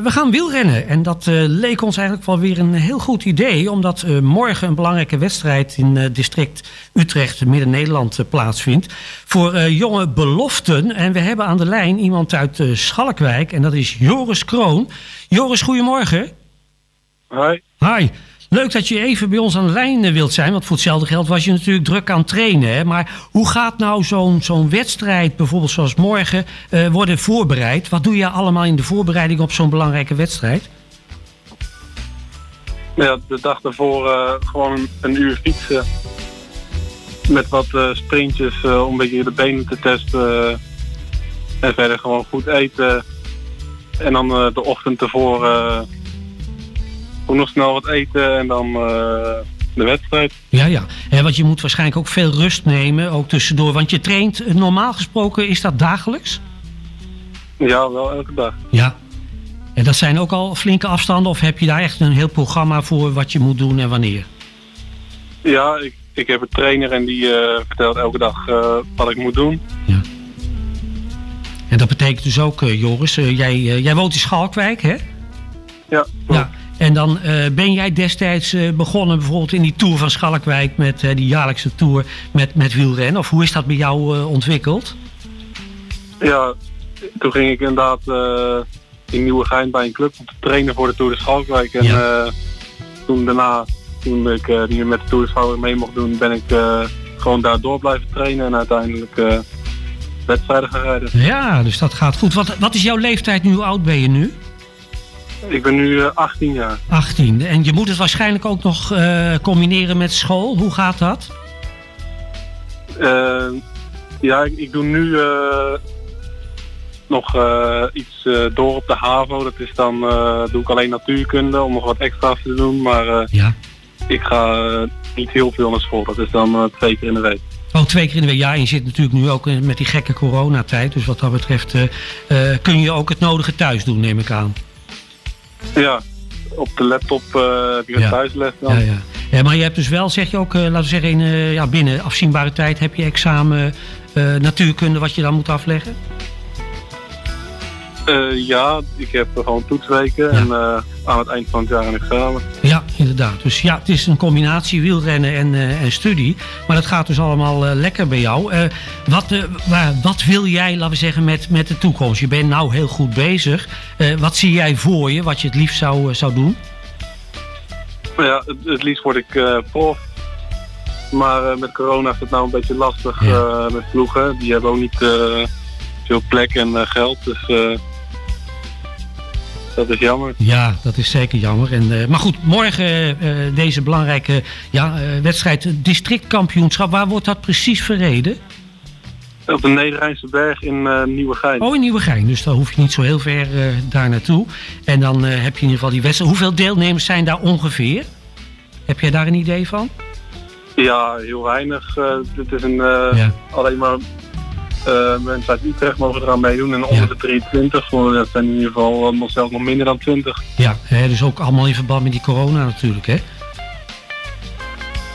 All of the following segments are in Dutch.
we gaan wielrennen. En dat uh, leek ons eigenlijk wel weer een heel goed idee. Omdat uh, morgen een belangrijke wedstrijd in district Utrecht, Midden-Nederland, plaatsvindt. Voor jonge beloften. En we hebben aan de lijn iemand uit Schalkwijk. En dat is Joris Kroon. Joris, goedemorgen. Hoi. Hi. Leuk dat je even bij ons aan de lijn eh, wilt zijn. Want voor hetzelfde geld was je natuurlijk druk aan trainen. Hè? Maar hoe gaat nou zo'n zo'n wedstrijd, bijvoorbeeld zoals morgen, uh, worden voorbereid? Wat doe je allemaal in de voorbereiding op zo'n belangrijke wedstrijd? Ja, de dag ervoor uh, gewoon een uur fietsen. Met wat sprintjes om een beetje de benen te testen. en verder gewoon goed eten. En dan de ochtend ervoor ook nog snel wat eten en dan uh, de wedstrijd. Ja, ja. He, want je moet waarschijnlijk ook veel rust nemen, ook tussendoor. Want je traint, eh, normaal gesproken, is dat dagelijks? Ja, wel elke dag. Ja. En dat zijn ook al flinke afstanden? Of heb je daar echt een heel programma voor wat je moet doen en wanneer? Ja, ik, ik heb een trainer en die uh, vertelt elke dag uh, wat ik moet doen. Ja. En dat betekent dus ook, Joris, jij, jij woont in Schalkwijk, hè? Ja. En dan uh, ben jij destijds uh, begonnen bijvoorbeeld in die Tour van Schalkwijk... met uh, die jaarlijkse Tour met, met wielrennen. Of hoe is dat bij jou ontwikkeld? Ja, toen ging ik inderdaad in Nieuwegein bij een club om te trainen voor de Tour de Schalkwijk. En ja. toen daarna, toen ik niet met de Tour de Schalkwijk mee mocht doen... ben ik gewoon daar door blijven trainen en uiteindelijk wedstrijden gaan rijden. Ja, dus dat gaat goed. Wat, wat is jouw leeftijd nu? Hoe oud ben je nu? Ik ben nu 18 eh, jaar. 18. En je moet het waarschijnlijk ook nog uh, combineren met school. Hoe gaat dat? Uh, ja, ik, ik, doe nu nog iets door op de HAVO. Dat is dan, doe ik alleen natuurkunde om nog wat extra's te doen. Maar ja. ik ga niet heel veel naar school. Dat is dan twee keer in de week. Oh, twee keer in de week. Ja, en je zit natuurlijk nu ook met die gekke coronatijd. Dus wat dat betreft kun je ook het nodige thuis doen, neem ik aan. Ja, op de laptop heb je ja. thuisles dan. Ja, ja. ja, maar je hebt dus wel, zeg je ook, uh, laten we zeggen, in, uh, ja, binnen afzienbare tijd heb je examen natuurkunde wat je dan moet afleggen? ja, ik heb gewoon toetsweken en aan het eind van het jaar een examen. Ja, inderdaad. Dus ja, het is een combinatie wielrennen en, en studie. Maar dat gaat dus allemaal lekker bij jou. wat, wat wil jij, laten we zeggen, met, met de toekomst? Je bent nou heel goed bezig. wat zie jij voor je, wat je het liefst zou, zou doen? Ja, het, het liefst word ik prof. Maar met corona is het nou een beetje lastig ja. met ploegen. Die hebben ook niet veel plek en geld. Dus dat is jammer. Ja, dat is zeker jammer. En, uh, maar goed, morgen uh, deze belangrijke ja, uh, wedstrijd, districtkampioenschap. Waar wordt dat precies verreden? Op de Nederrijnse berg in Nieuwegein. Oh, in Nieuwegein. Dus dan hoef je niet zo heel ver daar naartoe. En dan heb je in ieder geval die wedstrijd. Hoeveel deelnemers zijn daar ongeveer? Heb jij daar een idee van? Ja, heel weinig. Het is een, ja. alleen maar uh, mensen uit Utrecht mogen eraan meedoen. En onder de 23, dat zijn in ieder geval nog zelfs nog minder dan 20. Ja, hè, dus ook allemaal in verband met die corona natuurlijk, hè?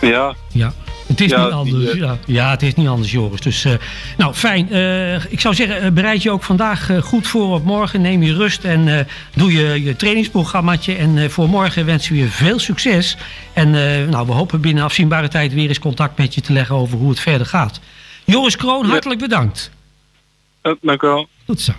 Ja. Ja. Het is ja, niet anders. Die, ja. ja, het is niet anders, Joris. Dus, uh, nou, fijn. Uh, ik zou zeggen, bereid je ook vandaag goed voor op morgen. Neem je rust en doe je, je trainingsprogrammaatje. En voor morgen wensen we je veel succes. En nou, we hopen binnen afzienbare tijd weer eens contact met je te leggen over hoe het verder gaat. Joris Kroon, hartelijk bedankt. dank u wel. Tot zo.